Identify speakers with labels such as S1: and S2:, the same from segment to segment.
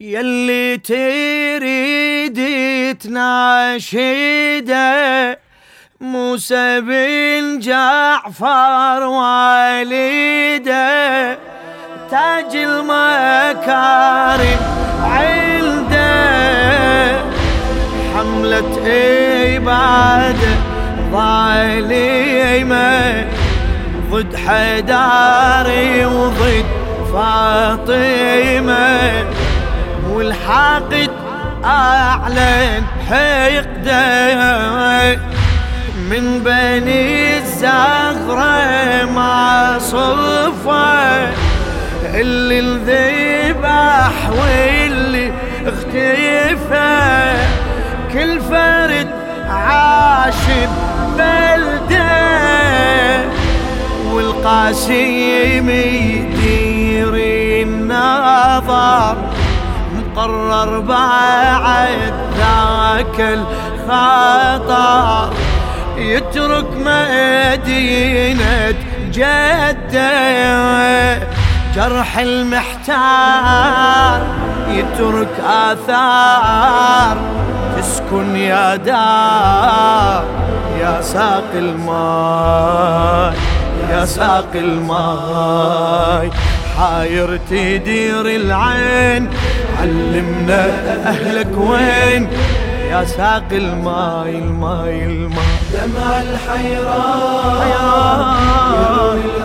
S1: يلي تريد تناشده موسى بن جعفر والده. تاج المكارم عنده. حملة عبادة ظالمة. ضد حداري وضد فاطمة. والحاقد أعلن حقده من بني الزغرة مع صفة اللي انذبح واللي اختفى. كل فرد عاش ببلده والقاسم يدير النظر. مقرر بعد ذاك الخطر يترك مدينة جدة جرح المحتار. يترك آثار تسكن يا دار. يا ساقي الماي يا ساقي الماي حاير تدير العين علمنا أهلك وين؟ يا ساقي الماي الماي الماي
S2: دمع الحيران. يروي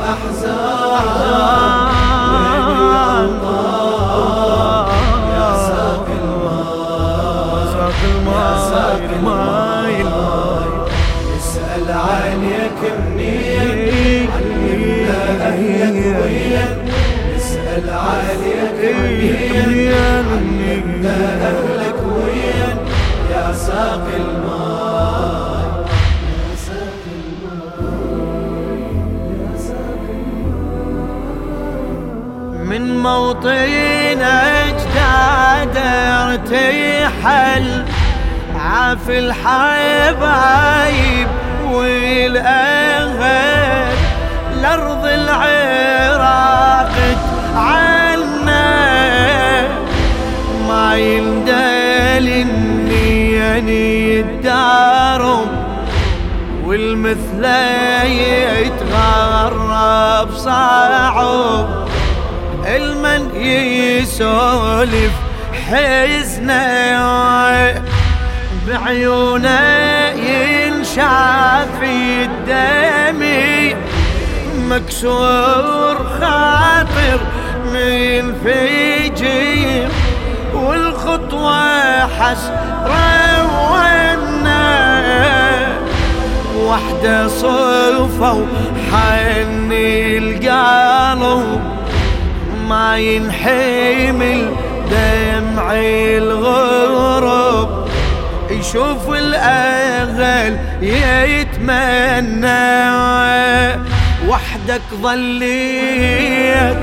S2: أهلك يا ساق الماء يا ساق
S1: من موطن أجداد ارتحل عاف الحبايب والاهل الأرض العراق والمثل يتغرب صعب المن يسولف حزنه بعيونه ينشاف الدمي مكسور خاطر من فيجي والخطوة حسرة وحدة صفة وحني القلب ما ينحمل دمع الغرب. يشوف الأغل يتمنى. وحدك ظليت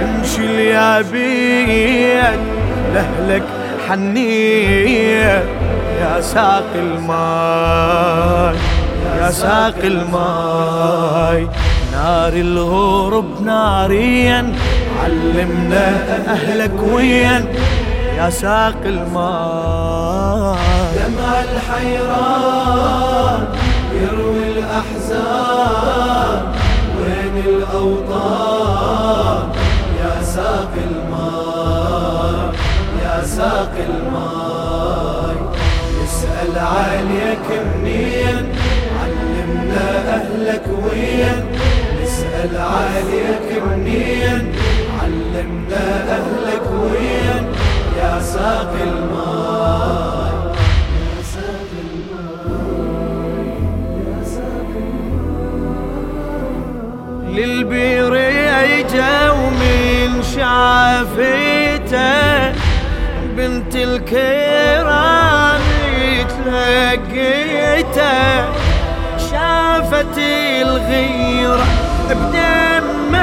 S1: تمشي اليابيت. لهلك حنيت يا ساق الماي يا ساق الماي. نار الغرب ناريا. علمنا أهلك وين يا ساق الماء
S2: دمع الحيران. يروي الأحزان. وين الأوطان؟ يا ساق الماء يا ساق الماء يسأل عليك منين أهلك وين؟ نسأل عليك منين؟ علمنا أهلك وين؟ يا ساق الماء. يا ساق الماء. يا ساق
S1: للبير أجا ومن شافته بنت الكرام تلقيته الغيرة بدمة.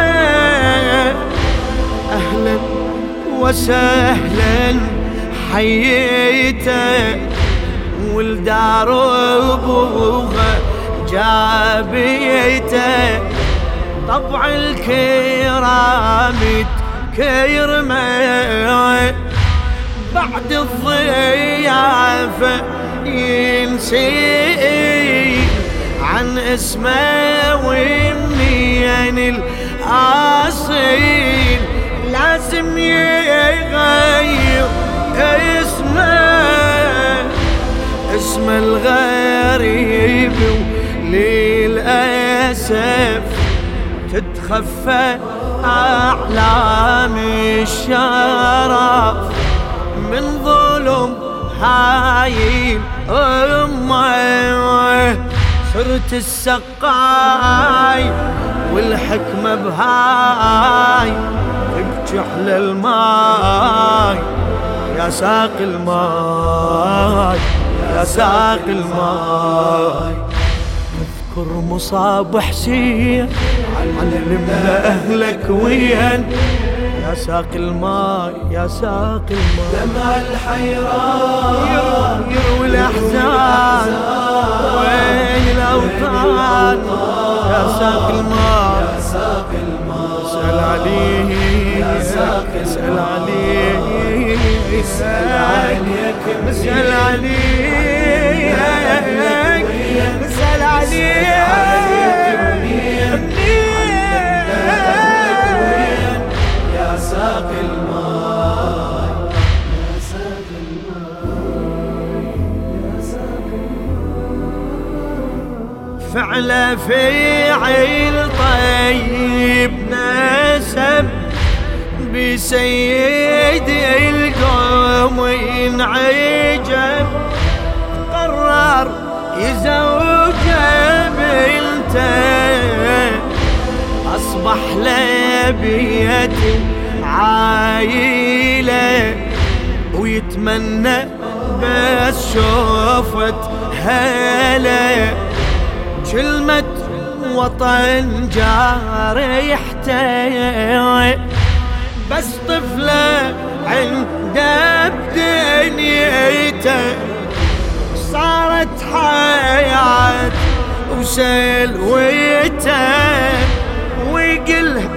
S1: أهلا وسهلا حييته والدار ابوها جابيته طبع الكرام تكرمه بعد الضيافة ينسي عن اسمه ومنين الأصيل لازم يغير اسمه اسم الغريب. وللأسف تتخفى أعلام الشرف من ظلم هاي أمه صرت السقاي والحكمة بهاي بجحل الماي يا ساقي الماي يا ساقي الماي. اذكر مصاب حسين علمنا اهلك وين. يا ساقي الماي يا ساقي الماي.
S2: دمع الحيران
S1: يروي الأحزان. الاوطان يا ساقي الماي
S2: يا ساقي الماي.
S1: اسأل عليه
S2: يا ساق
S1: اسأل عليه.
S2: اسأل عليك
S1: اسأل عليه. اسأل عليه. فعل فيعل طيب نسب بسيد القوم ينعجب قرر يزوج بنته أصبح لبيته عايلة ويتمنى بس شوفت هلا. كلمة وطن جارحته بس طفلة عنده بدنيته صارت حياة وسلويته ويقلها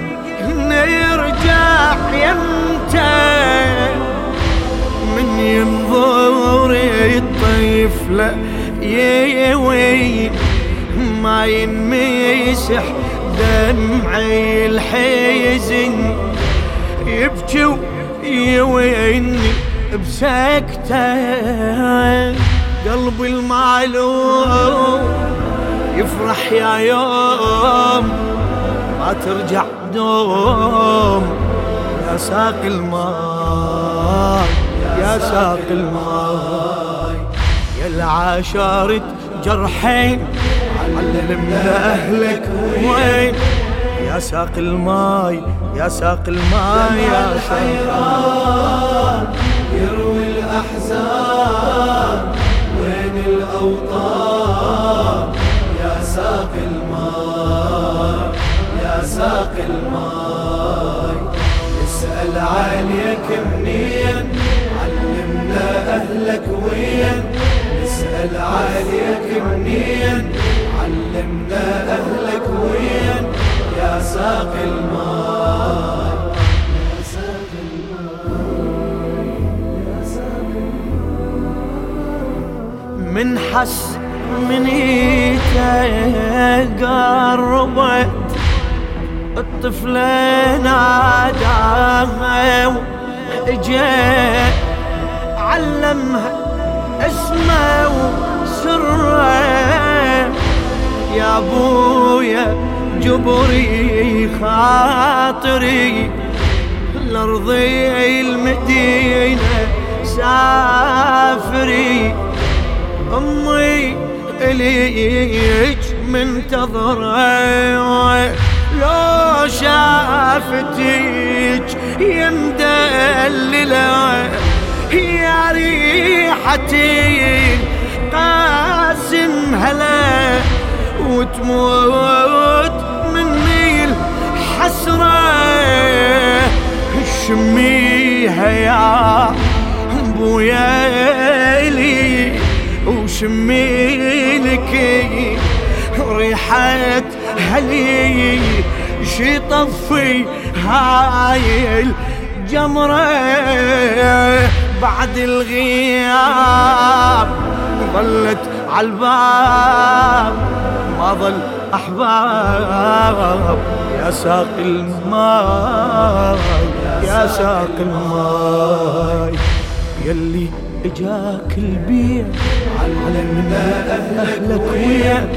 S1: نرجع يمته من ينظر الطفلة يوي ينمسح دمعي الحزن يبكي ويويني بسكتة. قلبي المعلوم يفرح يا يوم ما ترجع دوم. يا ساق الماء يا ساق الماء يا العاشرة جرحين علمنا أهلك وين؟ يا ساق الماي يا ساق الماي يا ساق
S2: الحيران. يروي الأحزان. وين الأوطان؟ يا ساق الماء يا ساق الماء اسأل عليك منين؟ علمنا أهلك وين؟ اسأل عليك منين؟ أهلك وين يا ساق الماء.
S1: من حس من قربت الطفلة ناداها وجاء علمها اسمه وسره. يا أبويا جبري خاطري. لارضي المدينة سافري. أمي إليك منتظرة. لو شافتك يمدللة يا ريحتي قاسم هلا. وتموت مني الحسرة شميها يا ابويا لي وشمي لك ريحة هلي شي طفي هاي الجمرة بعد الغياب ظلت عالباب ما ظل أحباب. يا ساقي الماء يا ساقي الماء. يلي إجاك البيع علمنا أهلك ويا.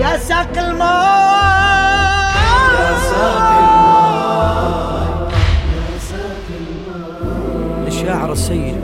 S1: يا ساقي الماء.
S2: يا ساقي الماء. يا ساقي الماء.
S3: للشاعر السيد.